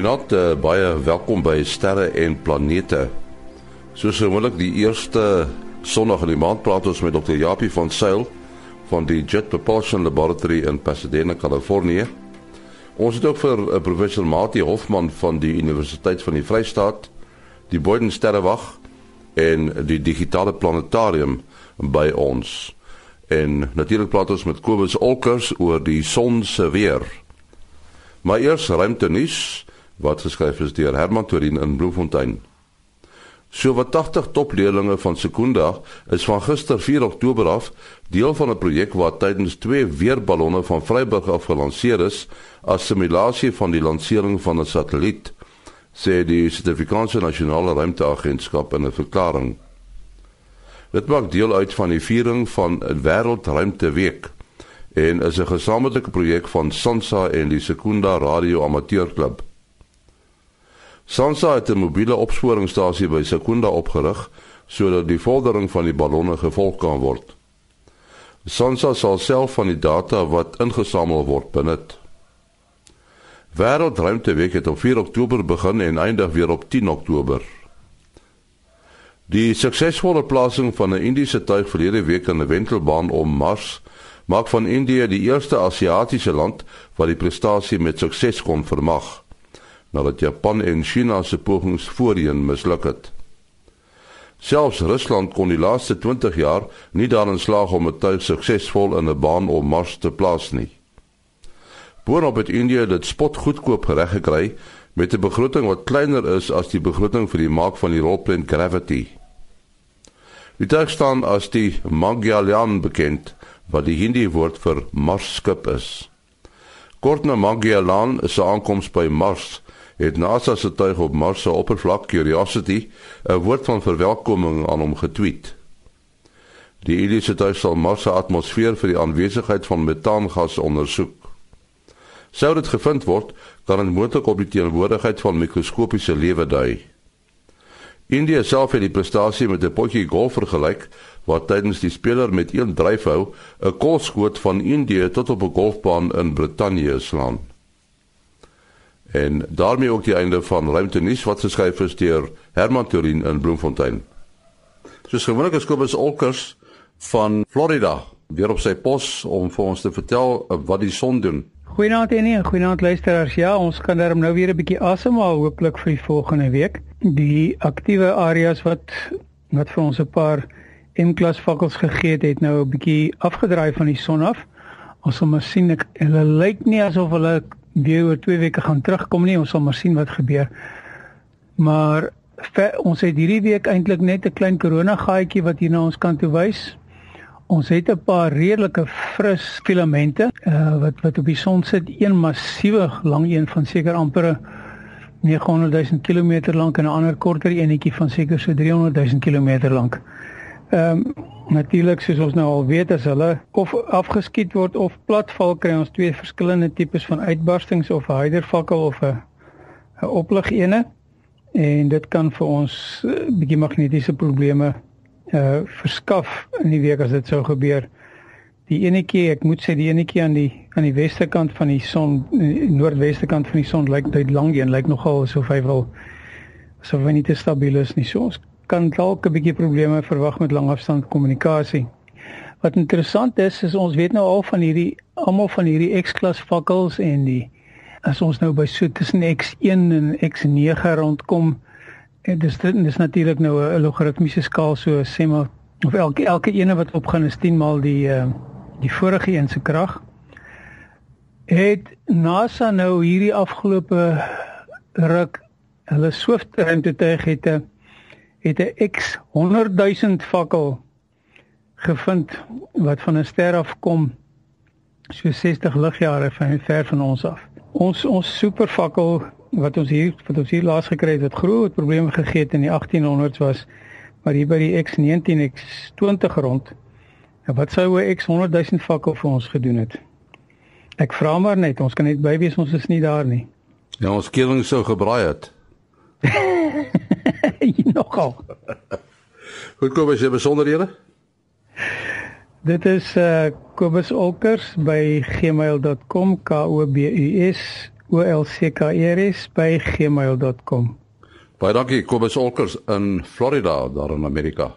Goeienaand, uh, baie welkom by Sterre en Planete. Soos gewoonlik die eerste Sondag in die maand praat ons met Dr. Japie van Sail van die Jet Propulsion Laboratory in Pasadena, Kalifornië. Ons het ook vir uh, professor Mati Hofman van die Universiteit van die Vrystaat, die Boden Sterrewag en die digitale planetarium by ons. En natuurlik praat ons met Kobus Olkers oor die son se weer. Maar eers ruimte nuus wat geskryf is deur Herman Torin in Bloemfontein. So wat 80 topleerlinge van Sekunda is van gister 4 Oktober af deel van 'n projek wat tydens twee weerballonne van Vryburg af gelanseer is as simulasie van die lansering van 'n satelliet, sê die Suid-Afrikaanse Nasionale Ruimteagentskap in 'n verklaring. Dit maak deel uit van die viering van 'n Wêreldruimteweek en is 'n gesamentlike projek van SANSA en die Sekunda Radio Amateurklub. SANSA het 'n mobiele opsporingsstasie by Sekunda opgerig sodat die vordering van die ballonne gevolg kan word. SANSA sal self van die data wat ingesamel word benut. Wêreldruimteweek het op 4 Oktober begin en eindig weer op 10 Oktober. Die suksesvolle plasing van 'n Indiese tuig verlede week in 'n wentelbaan om Mars maak van Indië die eerste Asiatiese land wat die prestasie met sukses kon vermag nadat Japan en China se pogings voorheen misluk het. Selfs Rusland kon die laaste 20 jaar nie daarin slaag om 'n tuig suksesvol in 'n baan om Mars te plaas nie. Boonop het Indië dit spot goedkoop reg gekry met 'n begroting wat kleiner is as die begroting vir die maak van die rolplan Gravity. Die tuig staan as die Magellan bekend wat die Hindi woord vir Mars skip is. Kort na Magellan se aankoms by Mars het NASA se tuig op Mars se oppervlak Curiosity 'n woord van verwelkoming aan hom getweet. Die Indiese tuig sal Mars se atmosfeer vir die aanwesigheid van metaangas ondersoek. Sou dit gevind word, kan dit moontlik op die teenwoordigheid van mikroskopiese lewe dui. India self het die prestasie met 'n potjie golf vergelyk wat tydens die speler met een dryfhou 'n kolskoot van Indië tot op 'n golfbaan in Brittanje slaan. En daarmee ook die einde van Ruimte nuus wat geskryf is deur Herman Turin in Bloemfontein. Soos gewoonlik is Kobus Olkers van Florida weer op sy pos om vir ons te vertel wat die son doen. Goeienaand en nie, goeienaand luisteraars. Ja, ons kan darm nou weer 'n bietjie asemhaal hooplik vir die volgende week. Die aktiewe areas wat wat vir ons 'n paar M-klas vakkels gegee het, het nou 'n bietjie afgedraai van die son af. Ons sal maar sien ek hulle lyk nie asof hulle weer oor 2 weke gaan terugkom nie. Ons sal maar sien wat gebeur. Maar ver, ons het hierdie week eintlik net 'n klein korona gaatjie wat hier na ons kant toe wys. Ons het 'n paar redelike fris filamente uh, wat wat op die son sit. Een massiewe lang een van seker amper 900 000 km lank en 'n ander korter enetjie van seker so 300 000 km lank. Ehm um, natuurlik soos ons nou al weet as hulle of afgeskiet word of platval kry ons twee verskillende tipes van uitbarstings of 'n hydervakkel of 'n 'n oplig ene en dit kan vir ons 'n eh, bietjie magnetiese probleme uh verskaf in die week as dit sou gebeur. Die enetjie, ek moet sê die enetjie aan die aan die weste kant van die son, die noordweste kant van die son lyk dit lank een, lyk nogal asof hy wil asof hy nie te stabiel is nie. So ons kan dalk 'n bietjie probleme verwag met langafstand kommunikasie. Wat interessant is, is ons weet nou al van hierdie almal van hierdie X-klas vakkels en die as ons nou by so tussen X1 en X9 rondkom, en dis dit is natuurlik nou 'n logaritmiese skaal so sê maar of elke elke ene wat opgaan is 10 maal die uh, die vorige een se krag. Het NASA nou hierdie afgelope ruk hulle Swift ruimte tuig het 'n het 'n X 100 000 fakkel gevind wat van 'n ster af kom so 60 ligjare van ver van ons af. Ons ons superfakkel wat ons hier wat ons hier laas gekry het wat groot probleme gegee het in die 1800s was maar hier by die X19 X20 rond. En wat sou 'n X 100 000 fakkel vir ons gedoen het? Ek vra maar net, ons kan net bywees ons is nie daar nie. Ja, ons keling sou gebraai het. Nogal. Goed kom as jy besonderhede. Dit is uh Kobus Olkers by gmail.com k o b u s o l c k e r s by gmail.com. Baie dankie Kobus Olkers in Florida daar in Amerika.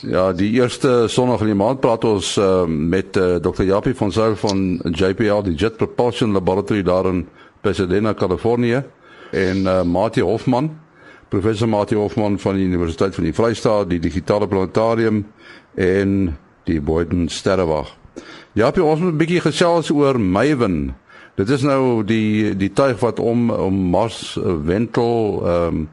Ja, die eerste Sondag in die maand praat ons uh, met uh, Dr. Japie van Sail van JPL, die Jet Propulsion Laboratory daar in Pasadena, Kalifornië en uh, Mati Hofman, professor Mati Hofman van die Universiteit van die Vrystaat, die Digitale Planetarium en die Boyden Sterrewag. Japie, ons moet 'n bietjie gesels oor Maven. Dit is nou die die tuig wat om om Mars wentel ehm um,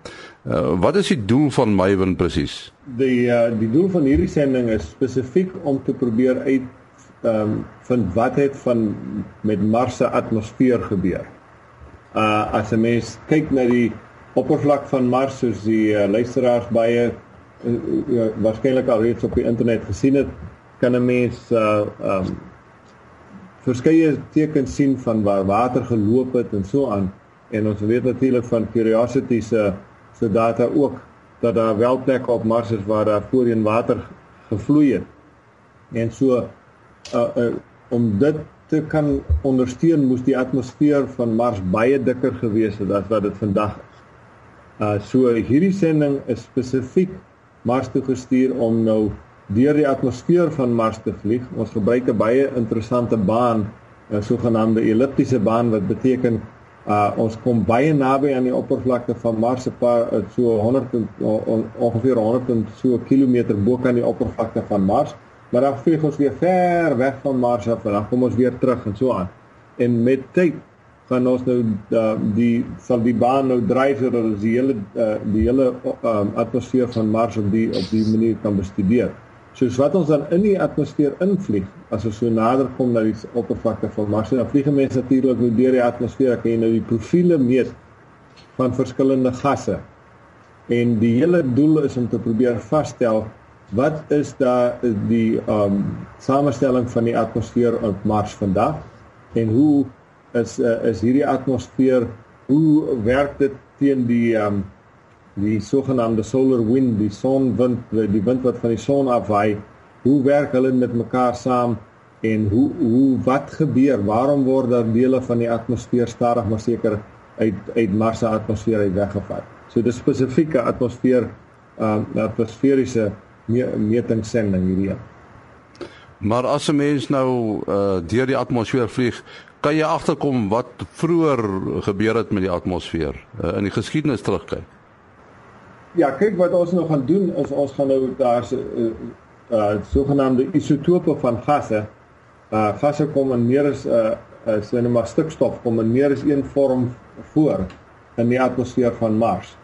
uh, wat is die doel van Maven presies? Die uh, die doel van hierdie sending is spesifiek om te probeer uit ehm um, vind wat het van met Mars se atmosfeer gebeur. Uh as 'n mens kyk na die oppervlak van Mars soos die uh, luisteraars baie uh, uh, waarskynlik al reeds op die internet gesien het, kan 'n mens uh um, verskeie tekens sien van waar water geloop het en so aan en ons weet natuurlik van Curiosity se se data ook dat daar wel plekke op Mars is waar daar voorheen water gevloei het. En so uh, uh om dit te kan ondersteun moes die atmosfeer van Mars baie dikker gewees het as wat dit vandag. Uh so hierdie sending is spesifiek Mars toe gestuur om nou deur die atmosfeer van Mars te vlieg. Ons gebruik 'n baie interessante baan, 'n sogenaamde elliptiese baan wat beteken uh ons kom baie naby aan die oppervlakte van Mars, 'n paar uh, so 100 on, ongeveer 100 en so kilometer bo kan die oppervlakte van Mars, maar dan vlieg ons weer ver weg van Mars af en dan kom ons weer terug en so aan. En met tyd gaan ons nou uh, die sal die baan nou draai sodat ons die hele uh, die hele uh, atmosfeer van Mars op die op die manier kan bestudeer. Soos wat ons dan in die atmosfeer invlieg as ons so nader kom na die oppervlakte van Mars dan vlieg mense natuurlik nou deur die atmosfeer kan jy nou die profiele meet van verskillende gasse en die hele doel is om te probeer vasstel wat is daar die um samestelling van die atmosfeer op Mars vandag en hoe is uh, is hierdie atmosfeer hoe werk dit teen die um die sogenaamde solar wind, die sonwind, die wind wat van die son afwaai, hoe werk hulle met mekaar saam en hoe hoe wat gebeur? Waarom word daar dele van die atmosfeer stadig maar seker uit uit Mars se atmosfeer uit weggevat? So dis spesifieke atmosfeer um atmosferiese me metingsending hierdie. Maar as 'n mens nou uh deur die atmosfeer vlieg, kan jy agterkom wat vroeër gebeur het met die atmosfeer uh, in die geskiedenis terugkyk. Ja, kyk wat ons nou gaan doen is ons gaan nou daar's 'n uh, uh, sogenaamde isotope van gasse. Uh gasse kom in meer as 'n uh, uh, net maar stikstof kom in meer as een vorm voor in die atmosfeer van Mars.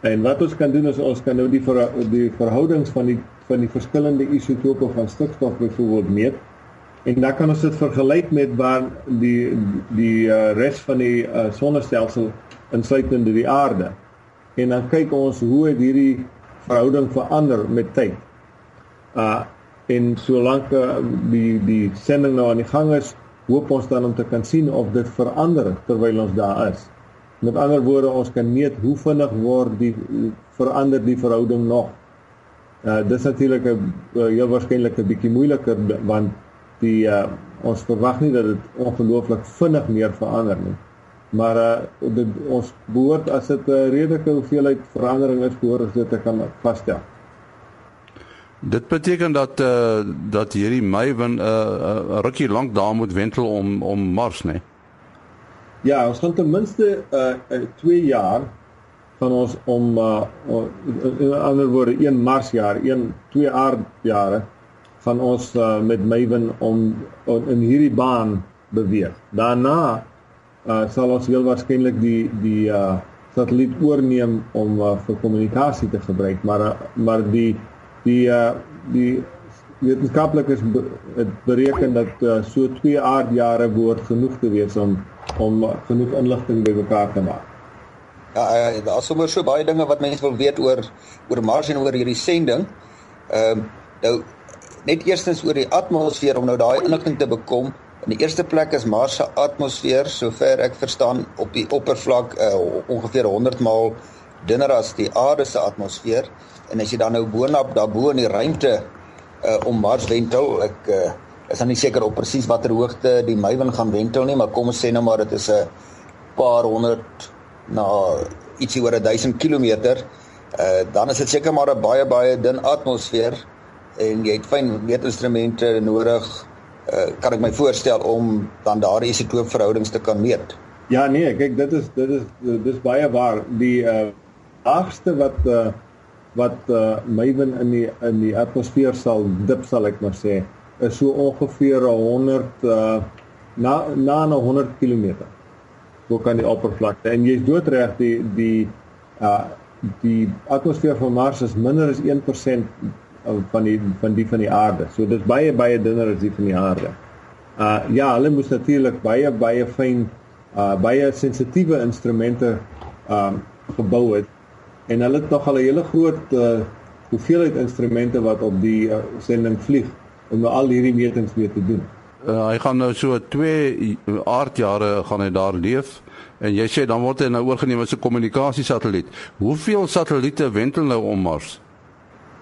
En wat ons kan doen is ons kan nou die ver, die verhoudings van die van die verskillende isotope van stikstof byvoorbeeld meet. En dan kan ons dit vergelyk met waar die die uh, res van die uh, sonnestelsel insluitende die aarde en dan kyk ons hoe het hierdie verhouding verander met tyd. Uh en solank uh, die die sending nou aan die gang is, hoop ons dan om te kan sien of dit verander terwyl ons daar is. Met ander woorde, ons kan meet hoe vinnig word die verander die verhouding nog. Uh dis natuurlik 'n uh, heel waarskynlik 'n bietjie moeiliker want die uh ons verwag nie dat dit ongelooflik vinnig meer verander nie maar uh, dit, ons behoort as dit 'n uh, redelike hoeveelheid verandering is behoort ons dit te kan vasstel. Dit beteken dat eh uh, dat hierdie Maven 'n uh, uh, rukkie lank daar moet wentel om om Mars, né? Nee? Ja, ons gaan ten minste eh uh, 2 jaar van ons om uh, in ander woorde 1 Marsjaar, 1 2 aardjare van ons uh, met Maven om, om in hierdie baan beweeg. Daarna uh, sal ons heel waarskynlik die die uh, satelliet oorneem om uh, vir kommunikasie te gebruik maar uh, maar die die uh, die wetenskaplikes be, bereken dat uh, so 2 aardjare behoort genoeg te wees om om uh, genoeg inligting bymekaar te maak. Ja, uh, daar is sommer so baie dinge wat mense wil weet oor oor Mars en oor hierdie sending. Ehm uh, nou net eerstens oor die atmosfeer om nou daai inligting te bekom. In die eerste plek is Mars se atmosfeer, sover ek verstaan, op die oppervlak uh, ongeveer 100 maal dunner as die aarde se atmosfeer. En as jy dan nou boonop daarbo in die ruimte uh, om Mars wentel, ek uh, is dan nie seker op presies watter hoogte die Maven gaan wentel nie, maar kom ons sê nou maar dit is 'n paar honderd na ietsie oor 1000 km, uh dan is dit seker maar 'n baie baie dun atmosfeer en jy het fyn meetinstrumente nodig. Uh kan ek my voorstel om dan daardie isotoopverhoudings te kan meet. Ja nee, kyk dit is dit is dis baie waar. Die uh laagste wat uh wat uh Maven in die in die atmosfeer sal dip sal ek maar sê is so ongeveer 100 uh na na 100 km. Hoe kan die oppervlakte en jy's doodreg die die uh die atmosfeer van Mars is minder as 1% van die van die van die aarde. So dis baie baie dunner as die van die aarde. Uh ja, hulle moes natuurlik baie baie fyn uh baie sensitiewe instrumente um gebou het en hulle het nog al 'n hele groot uh, hoeveelheid instrumente wat op die uh, sending vlieg om nou al hierdie metings mee te doen. Uh, hy gaan nou so 2 aardjare gaan hy daar leef en jy sê dan word hy nou oorgeneem as 'n kommunikasiesatelliet. Hoeveel satelliete wentel nou om Mars?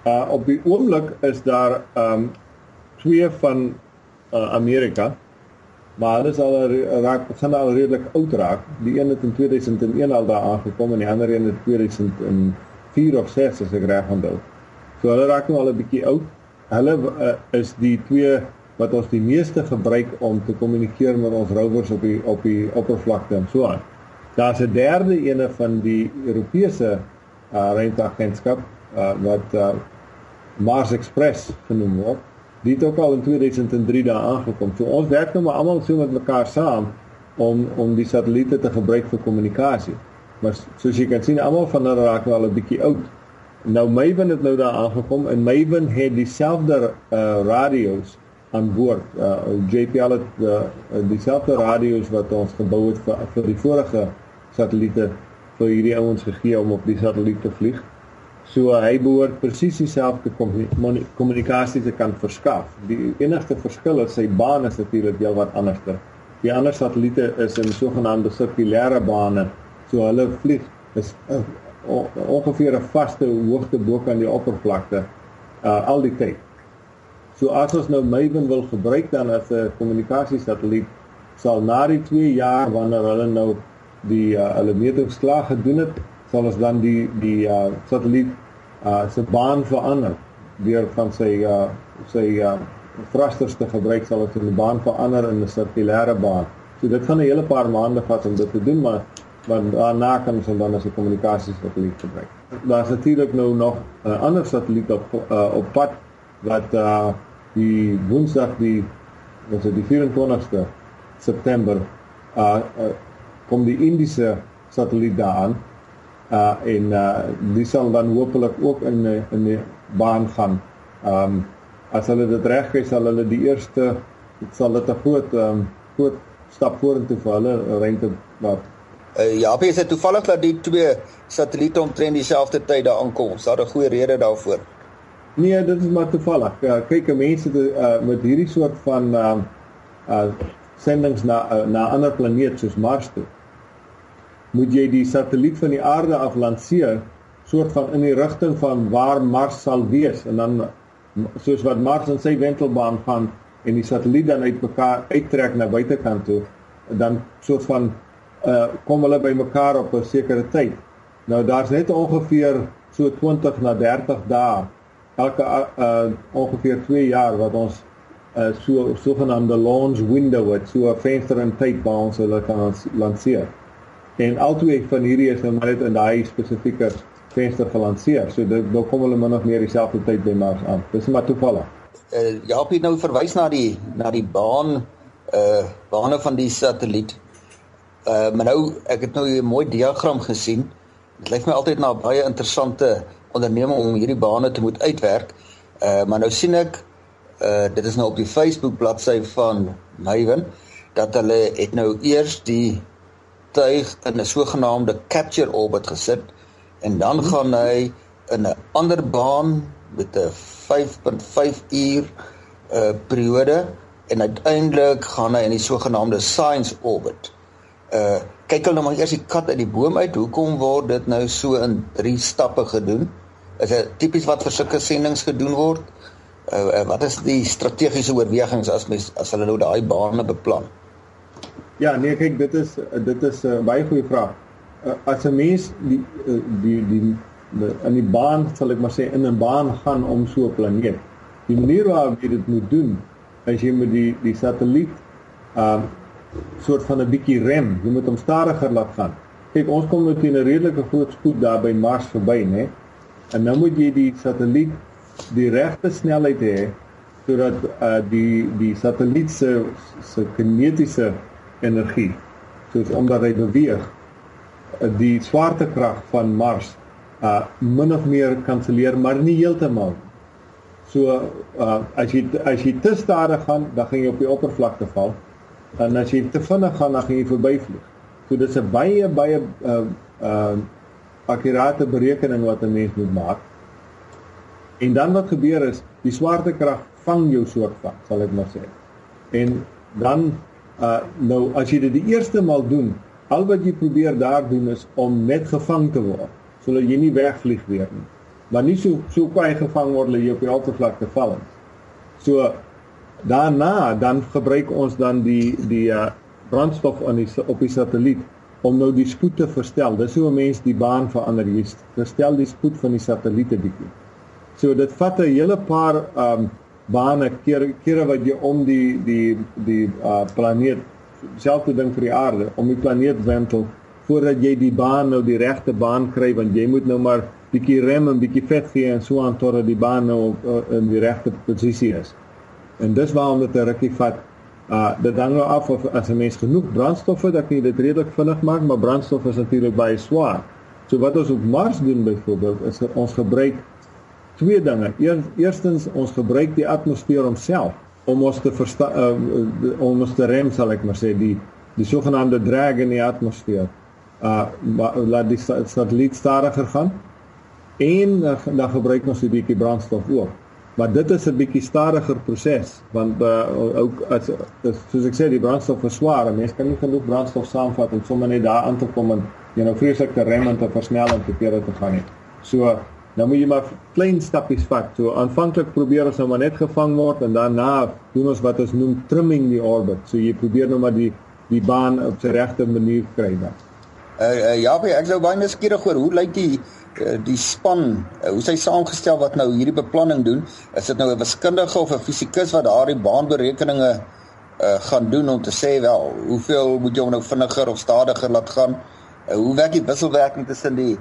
Uh op die oomblik is daar um twee van uh, Amerika maar hulle is al raak gaan al redelik oud raak. Die een het in 2001 al daar aangekom en die ander een in 2004 of 6 as ek reg onthou. So hulle raak nou al 'n bietjie oud. Hulle uh, is die twee wat ons die meeste gebruik om te kommunikeer met ons rovers op die op die oppervlakte en so aan. Daar's 'n derde ene van die Europese uh, ruimteagentskap uh, wat uh, Mars Express genoem word die het ook al in 2003 daar aangekom. So ons werk nou maar almal so met mekaar saam om om die satelliete te gebruik vir kommunikasie. Maar soos jy kan sien, almal van hulle raak al 'n bietjie oud. Nou Maven het nou daar aangekom en Maven het dieselfde uh radio's aan boord. Uh JPL het uh, dieselfde radio's wat ons gebou het vir vir die vorige satelliete vir hierdie ouens gegee om op die satelliet te vlieg. So hy behoort presies dieselfde kommunikasie te kan verskaf. Die enigste verskil is sy baan is natuurlik heel wat anderster. Die ander satelliete is in sogenaamde sirkulêre bane. So hulle vlieg is uh, ongeveer 'n vaste hoogte bo kan die oppervlakte uh, al die tyd. So as ons nou Maven wil gebruik dan as 'n kommunikasiesatelliet sal na die 2 jaar wanneer hulle nou die uh, hulle metings klaar gedoen het sal ons dan die die uh, satelliet uh, se baan verander deur van sy uh, sy uh, thrusters te gebruik sal ons die baan verander in 'n sirkulêre baan. So dit gaan 'n hele paar maande vat om dit te doen, maar maar daarna kan ons dan as 'n kommunikasiesatelliet gebruik. Daar's natuurlik nou nog 'n uh, ander satelliet op uh, op pad wat uh, die Woensdag die wat is die 24ste September uh, uh kom die Indiese satelliet daaraan uh en uh die sal dan hopelik ook in in die baan gaan. Um as hulle dit reg kry sal hulle die eerste dit sal dit 'n groot um groot stap vorentoe vir hulle ruimte wat uh, ja, baie se toevallig dat die twee satelliete omtrent dieselfde tyd daar aankom. Is daar 'n goeie rede daarvoor? Nee, dit is maar toevallig. Ja, kyk, mense te, uh, met hierdie soort van um uh sendings na uh, na ander planete soos Mars toe moet jy die satelliet van die aarde af lanseer soort van in die rigting van waar Mars sal wees en dan soos wat Mars in sy wentelbaan gaan en die satelliet dan uit mekaar uittrek na buitekant toe dan soort van uh kom hulle by mekaar op 'n sekere tyd. Nou daar's net ongeveer so 20 na 30 dae elke uh ongeveer 2 jaar wat ons uh so sogenaamde launch window het, so 'n venster in tyd waar ons hulle kan lanseer en albei van hierdie is nou net in daai spesifieke venster gelanseer. So dit dan kom hulle min of meer dieselfde tyd by Mars aan. Dis maar toevallig. Uh, ja, op nou verwys na die na die baan uh bane van die satelliet. Uh maar nou ek het nou 'n mooi diagram gesien. Dit lyk my altyd na baie interessante onderneming om hierdie bane te moet uitwerk. Uh maar nou sien ek uh dit is nou op die Facebook bladsy van Maven dat hulle het nou eers die tuig in 'n sogenaamde capture orbit gesit en dan hmm. gaan hy in 'n ander baan met 'n 5.5 uur uh periode en uiteindelik gaan hy in die sogenaamde science orbit. Uh kyk hulle nou maar eers die kat uit die boom uit. Hoekom word dit nou so in 3 stappe gedoen? Is dit tipies wat vir sulke sendinge gedoen word? Uh, uh wat is die strategiese oorwegings as mens as hulle nou daai bane beplan? Ja, nee, kyk, dit is dit is 'n uh, baie goeie vraag. Uh, as 'n mens die uh, die die in die baan sal ek maar sê in 'n baan gaan om so 'n planeet. Die manier waarop jy dit moet doen, as jy met die die satelliet um soort van 'n bietjie rem, jy moet hom stadiger laat gaan. Kyk, ons kom met 'n redelike groot spoed daar by Mars verby, né? En nou moet jy die satelliet die regte snelheid hê sodat uh die die satelliet se se kinetiese energie. Soos omdat hy beweeg uh, die swaartekrag van Mars uh min of meer kanselleer maar nie heeltemal. So uh as jy as jy te stadig gaan dan gaan jy op die oppervlakte val. En as jy te vinnig gaan dan gaan jy verbyvlieg so dis 'n baie baie uh uh akkurate berekening wat 'n mens moet maak. En dan wat gebeur is die swaartekrag vang jou soort van sal ek maar sê. En dan uh nou as jy dit die eerste maal doen al wat jy probeer daar doen is om net gevang te word sodat jy nie wegvlieg weer nie. Maar nie so so kwai gevang word dat jy op die altvlakte val nie. So daarna dan gebruik ons dan die die uh, brandstof aan die op die satelliet om nou die spoed te verstel. Dis hoe 'n mens die baan verander. Jy verstel die spoed van die satelliete bietjie. So dit vat 'n hele paar um bane keer kere wat jy om die die die uh, planeet selfde ding vir die aarde om die planeet wentel voordat jy die baan nou die regte baan kry want jy moet nou maar bietjie rem en bietjie vet gee en so aan totdat die baan nou uh, in die regte posisie is. En dis waarom dit 'n rukkie vat. Uh dit hang nou af of as 'n mens genoeg brandstof het, dan kan jy dit redelik vinnig maak, maar brandstof is natuurlik baie swaar. So wat ons op Mars doen byvoorbeeld is ons gebruik twee dinge. Eers eerstens ons gebruik die atmosfeer homself om ons te versta uh, om ons te rem sal ek maar sê die die sogenaamde drag in die atmosfeer uh laat die satelliet stadiger gaan en uh, dan gebruik ons 'n bietjie brandstof ook. Maar dit is 'n bietjie stadiger proses want uh ook as, as soos ek sê die brandstof is swaar en mens kan nie genoeg brandstof saamvat om sommer net daar aan te kom en jy nou vreeslik te rem en te versnel en te keer te gaan nie. So nou moet jy maar klein stappies vat. So aanvanklik probeer ons nou maar net gevang word en daarna doen ons wat ons noem trimming die orbit. So jy probeer nou maar die die baan op sy regte manier kry dan. Uh, uh ja, ek sou baie nuuskierig oor hoe lyk die uh, die span, uh, hoe sy saamgestel wat nou hierdie beplanning doen? Is dit nou 'n wiskundige of 'n fisikus wat daardie baanberekeninge uh gaan doen om te sê wel, hoeveel moet jy nou vinniger of stadiger laat gaan? Uh, hoe werk die wisselwerking tussen die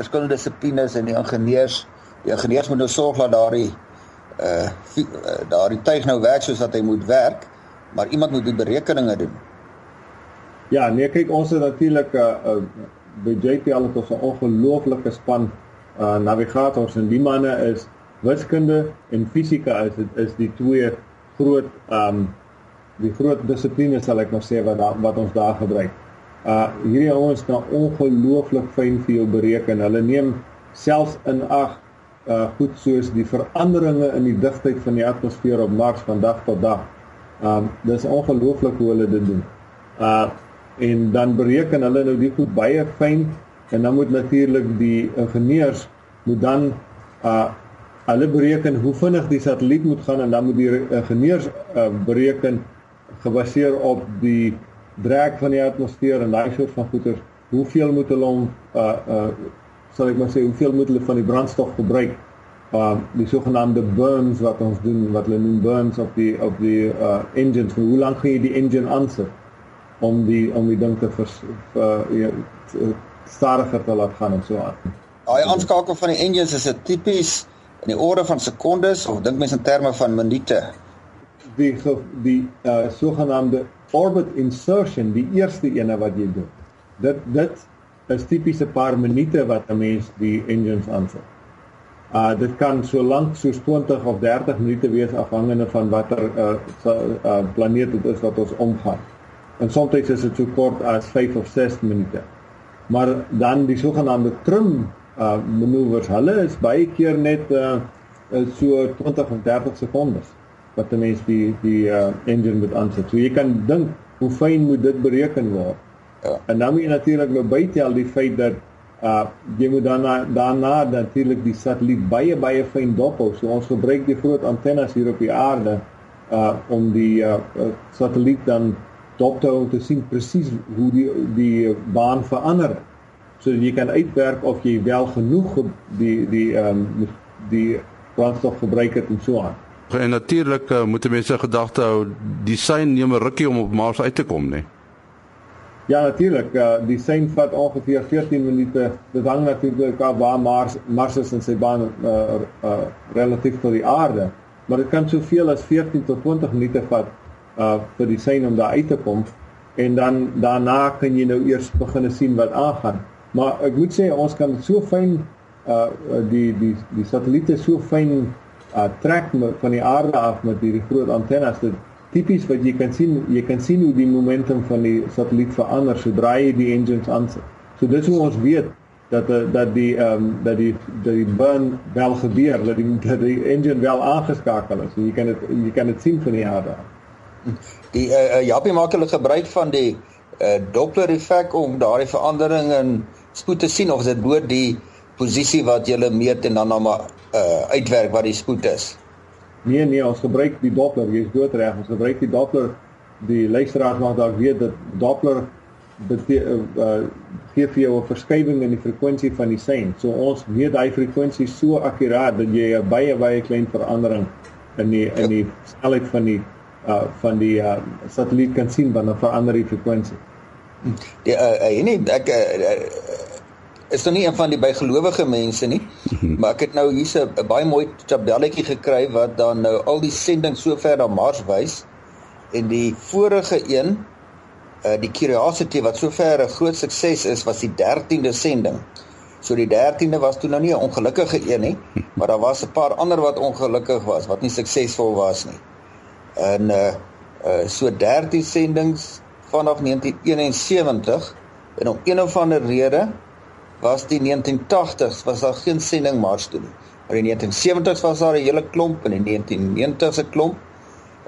verskillende dissiplines en die ingenieurs? Die ingenieurs moet nou sorg dat daardie uh daardie tuig nou werk soos wat hy moet werk, maar iemand moet die berekeninge doen. Ja, nee, kyk ons het natuurlik 'n uh, uh, by JPL het ons 'n ongelooflike span uh navigators en die manne is wiskunde en fisika is dit is die twee groot um die groot dissiplines sal ek maar sê wat da, wat ons daar gebruik. Uh hierdie ouens kan ongelooflik fyn vir jou bereken. Hulle neem selfs in ag uh goed soos die veranderinge in die digtheid van die atmosfeer op Mars van dag tot dag. Um dis ongelooflik hoe hulle dit doen. Uh en dan bereken hulle nou die goed baie fyn en dan moet natuurlik die ingenieurs moet dan uh hulle bereken hoe vinnig die satelliet moet gaan en dan moet die ingenieurs uh, bereken gebaseer op die drag van die atmosfeer en daai soort van goeder hoeveel moet hulle om uh uh sal ek maar sê hoeveel moet hulle van die brandstof gebruik uh die sogenaamde burns wat ons doen wat hulle noem burns op die op die uh engines hoe lank gaan jy die engine aansit om die om die ding te vers, uh, ja, stadiger te laat gaan en so aan. Daai aanskakel van die engines is 'n tipies in die orde van sekondes of dink mense in terme van minute. Die die uh, sogenaamde orbit insertion, die eerste ene wat jy doen. Dit dit is tipies 'n paar minute wat 'n mens die engines aansit. Uh dit kan so lank soos 20 of 30 minute wees afhangende van watter uh, uh planeet dit is wat ons omgaan en soms is dit so kort as 5 of 6 minute. Maar dan die sogenaamde trim uh manoeuvres, hulle is baie keer net uh so 20 of 30 sekondes wat 'n mens die die uh engine moet aansit. So jy kan dink hoe fyn moet dit bereken word. Ja. En dan moet jy natuurlik nou bytel die feit dat uh jy moet dan daarna natuurlik die satelliet baie baie fyn dophou. So ons gebruik die groot antennes hier op die aarde uh om die uh, uh satelliet dan dop te hou om te sien presies hoe die die baan verander sodat jy kan uitwerk of jy wel genoeg die die ehm um, die brandstof gebruik het en so aan. En natuurlik uh, moet mense gedagte hou die sein neem 'n rukkie om op Mars uit te kom, né? Nee? Ja, natuurlik. Uh, die sein vat ongeveer 14 minute. Dit hang natuurlik af waar Mars Mars is in sy baan uh, uh, relatief tot die aarde, maar dit kan soveel as 14 tot 20 minute vat uh vir die sein om daar uit te kom en dan daarna kan jy nou eers begin sien wat aangaan. Maar ek moet sê ons kan so fyn uh die die die satelliete so fyn uh trek van die aarde af met hierdie groot antennes dit tipies wat jy kan sien jy kan sien hoe die momentum van die satelliet verander sodra jy die engines aansit. So dis hoe ons weet dat uh, dat die ehm um, dat die dat die burn wel gebeur dat die dat die engine wel aangeskakel is. Jy kan dit jy kan dit sien van die aarde. Die uh, uh, Japie maak hulle gebruik van die uh, Doppler effek om daardie verandering in spoed te sien of dit bo die posisie wat jy meet en dan nou maar uh, uitwerk wat die spoed is. Nee nee, ons gebruik die Doppler, jy's doodreg. Ons gebruik die Doppler. Die luisteraars mag dalk weet dat Doppler dit uh, uh, gee vir jou 'n verskywing in die frekwensie van die sein. So ons meet daai frekwensie so akkuraat dat jy 'n baie baie klein verandering in die in die snelheid van die uh van die uh satelliet kan sien wanneer verander die frekwensie. Die uh, uh nee, ek uh, is nou nie een van die bygelowige mense nie, maar ek het nou hier's 'n baie mooi tabelletjie gekry wat dan nou al die sendinge sover na Mars wys en die vorige een uh die Curiosity wat sover 'n groot sukses is was die 13de sending. So die 13de was toe nou nie 'n ongelukkige een nie, maar daar was 'n paar ander wat ongelukkig was, wat nie suksesvol was nie. En uh uh so 13 sendinge vanaf 1971 en om een of ander rede was die 1980s was daar geen sending Mars toe nie. Maar in die 1970s was daar 'n hele klomp en in die 1990s 'n klomp.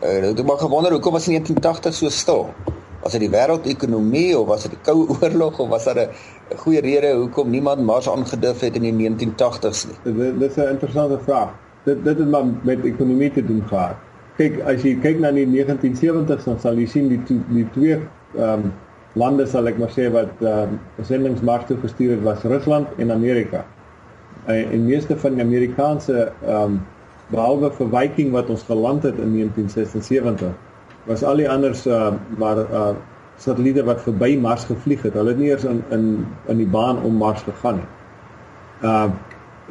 Uh, ek het maar gewonder hoekom was die 1980s so stil? Was dit die wêreldekonomie of was dit die koue oorlog of was daar 'n goeie rede hoekom niemand Mars aangedurf het in die 1980s nie? Dit dit is 'n interessante vraag. Dit dit het maar met ekonomie te doen gehad. Kyk, as jy kyk na die 1970s dan sal jy sien die die twee ehm um, lande sal ek maar sê wat uh, sendingsmag toe gestuur het was Rusland en Amerika. En, en meeste van die Amerikaanse ehm um, behalwe vir Viking wat ons geland het in 1976 was al die anders uh, maar uh, satelliete wat verby Mars gevlieg het. Hulle het nie eers in in in die baan om Mars gegaan nie. Uh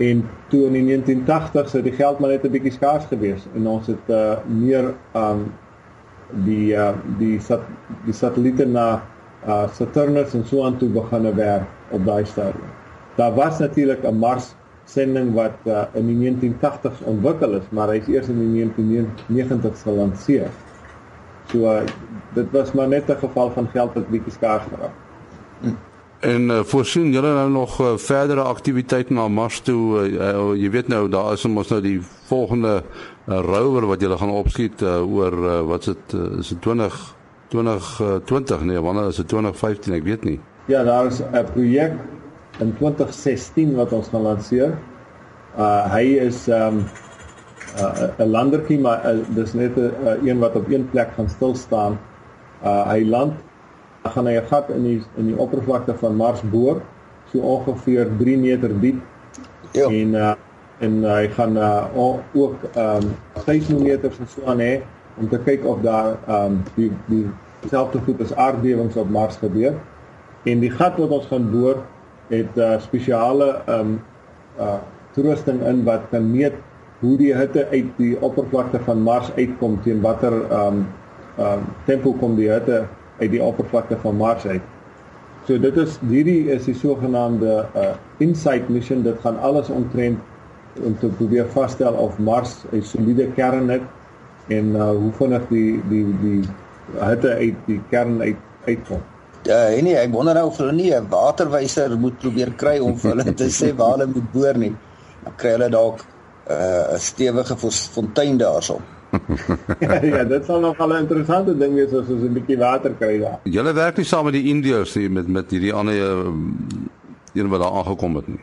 en toe in die 1980s het die geld maar net 'n bietjie skaars gewees en ons het uh, meer um die uh, die sat, die satelliete na uh Saturnus en so aan toe begine werk op daai stadium. Daar was natuurlik 'n Mars sending wat uh, in die 1980s ontwikkel is, maar hy is eers in die 1990s gelanseer. So uh, dit was maar net 'n geval van geld wat bietjie skaars geraak. En uh, voorsien julle nou nog uh, verdere aktiwiteite na Mars toe? Uh, uh, jy weet nou daar is ons nou die volgende uh, rover wat julle gaan opskiet uh, oor uh, wat is dit uh, is dit 20 2020 nee, wanneer is dit 2015? Ek weet nie. Ja, daar is 'n projek in 2016 wat ons gaan lanseer. Uh hy is um uh, 'n landertjie maar uh, dis net 'n uh, een wat op een plek gaan stil staan. Uh hy land gaan hy 'n gat in die in die oppervlakte van Mars boor, so ongeveer 3 meter diep. Ja. En uh en uh, hy gaan uh, ook um seismometers en so aan hê om te kyk of daar ehm um, die die selfde goed as aardbewings op Mars gebeur. En die gat wat ons gaan boor het 'n uh, spesiale ehm um, uh toerusting in wat kan meet hoe die hitte uit die oppervlakte van Mars uitkom teen watter ehm um, ehm um, tempo kom die hitte uit die oppervlakte van Mars uit. So dit is hierdie is die sogenaamde uh InSight mission dit gaan alles omtrent om te probeer vasstel of Mars 'n soliede kern het en uh, hoe vinnig die die die hitte uit die kern uit uitkom. Ja, en nee, ek wonder nou of hulle nie 'n waterwyser moet probeer kry om vir hulle te sê waar hulle moet boor nie. Dan kry hulle dalk uh, 'n uh, stewige fontein daarso. ja, dit sal nog 'n interessante ding wees as ons 'n bietjie water kry daar. Julle werk nie saam met die Indiërs nie met met hierdie ander uh, een wat daar aangekom het nie.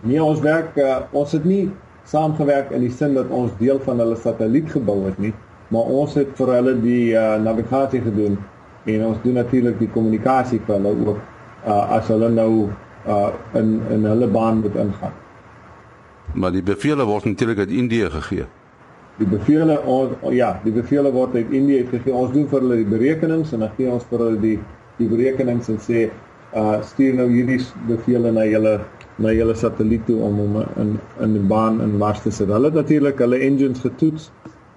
Nee, ons werk uh, ons het nie saamgewerk in die sin dat ons deel van hulle satelliet gebou het nie, maar ons het vir hulle die uh, navigasie gedoen en ons doen natuurlik die kommunikasie vir hulle ook uh, as hulle nou uh, in in hulle baan moet ingaan. Maar die bevele word natuurlik uit Indië gegee. Die bevele ons ja, die bevele word uit Indië gegee. Ons doen vir hulle die berekenings en dan gee ons vir hulle die die berekenings en sê uh stuur nou hierdie bevele na julle na julle satelliet toe om hom in in die baan in Mars te sit. Hulle het natuurlik hulle engines getoets.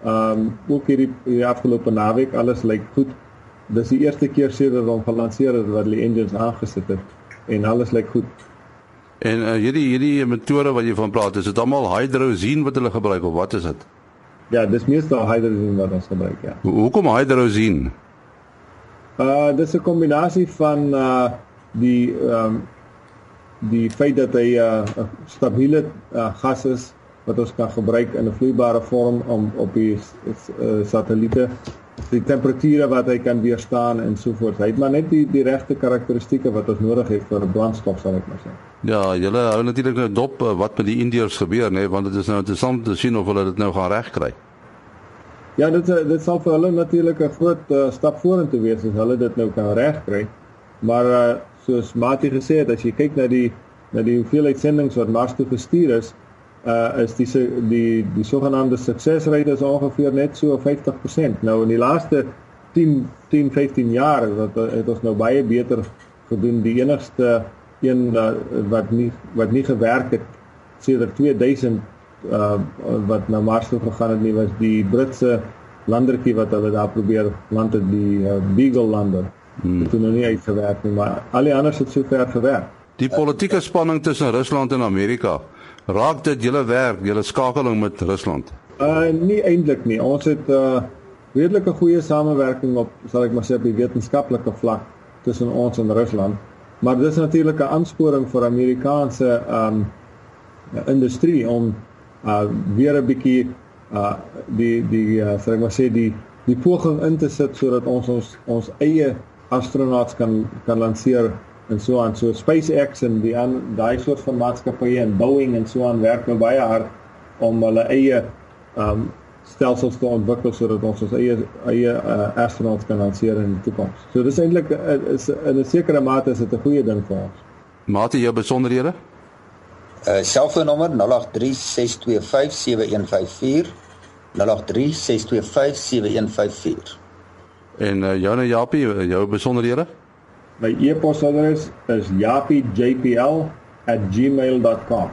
Um ook hierdie die afgelope naweek alles lyk goed. Dis die eerste keer sedert hom gelanseer het wat die engines aangesit het en alles lyk goed. En uh, hierdie hierdie metode wat jy van praat, is dit almal hydrosien wat hulle gebruik of wat is dit? Ja, dis meestal hydrosien wat ons gebruik, ja. Ho hoekom hydrosien? Uh dis 'n kombinasie van uh die ehm um, die feit dat hy 'n uh, stabiele uh, gas is wat ons kan gebruik in 'n vloeibare vorm om op die uh, satelliete die temperature wat hy kan weerstaan en so voort. Hy het maar net die die regte karakteristikke wat ons nodig het vir 'n brandstof sal ek maar sê. Ja, julle hou natuurlik nou dop wat met die Indiërs gebeur nê, nee, want dit is nou interessant te sien of hulle dit nou gaan regkry. Ja, dit dit sal vir hulle natuurlik 'n groot uh, stap vorentoe wees as hulle dit nou kan regkry. Maar uh, soos Mati gesê het, as jy kyk na die na die hoeveelheid sendinge wat Mars toe gestuur is, uh is die die die sogenaamde suksesrate is ongeveer net so 50%. Nou in die laaste 10 10 15 jaar wat het ons nou baie beter gedoen. Die enigste een uh, wat nie wat nie gewerk het sedert 2000 uh wat na Mars toe gegaan het nie was die Britse landertjie wat hulle daar probeer land het die uh, Beagle lander. Hmm. Dit het nog nie uitgewerk nie, maar al die ander het sover gewerk. Die politieke spanning tussen Rusland en Amerika, raak dit julle werk, julle skakeling met Rusland? Uh nie eintlik nie. Ons het uh redelike goeie samewerking op sal ek maar sê op die wetenskaplike vlak tussen ons en Rusland. Maar dis natuurlik 'n aansporing vir Amerikaanse um industrie om uh weer 'n bietjie uh die die uh, sal ek maar sê die die poging in te sit sodat ons ons ons eie astronauts kan kan lanseer en so aan so SpaceX en die aan daai soort van maatskappye en Boeing en so aan werk nou baie hard om hulle eie um stelsels te ontwikkel sodat ons ons eie eie uh, astronauts kan lanseer in die toekoms. So dis eintlik uh, is in 'n sekere mate is dit 'n goeie ding vir ons. Mate jou besonderhede? Uh selfoonnommer 0836257154 0836257154 En uh, joune Japie, jou besonderhede? My e-posadres is japiejpl@gmail.com.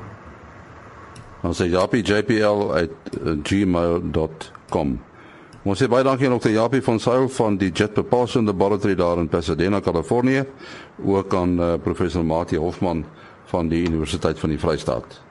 Ons sê japiejpl@gmail.com. Ons sê baie dankie aan Dr. Japie van Sail van die Jet Propulsion Laboratory daar in Pasadena, Kalifornië, ook aan uh, professor Mati Hofman van die Universiteit van die Vrystaat.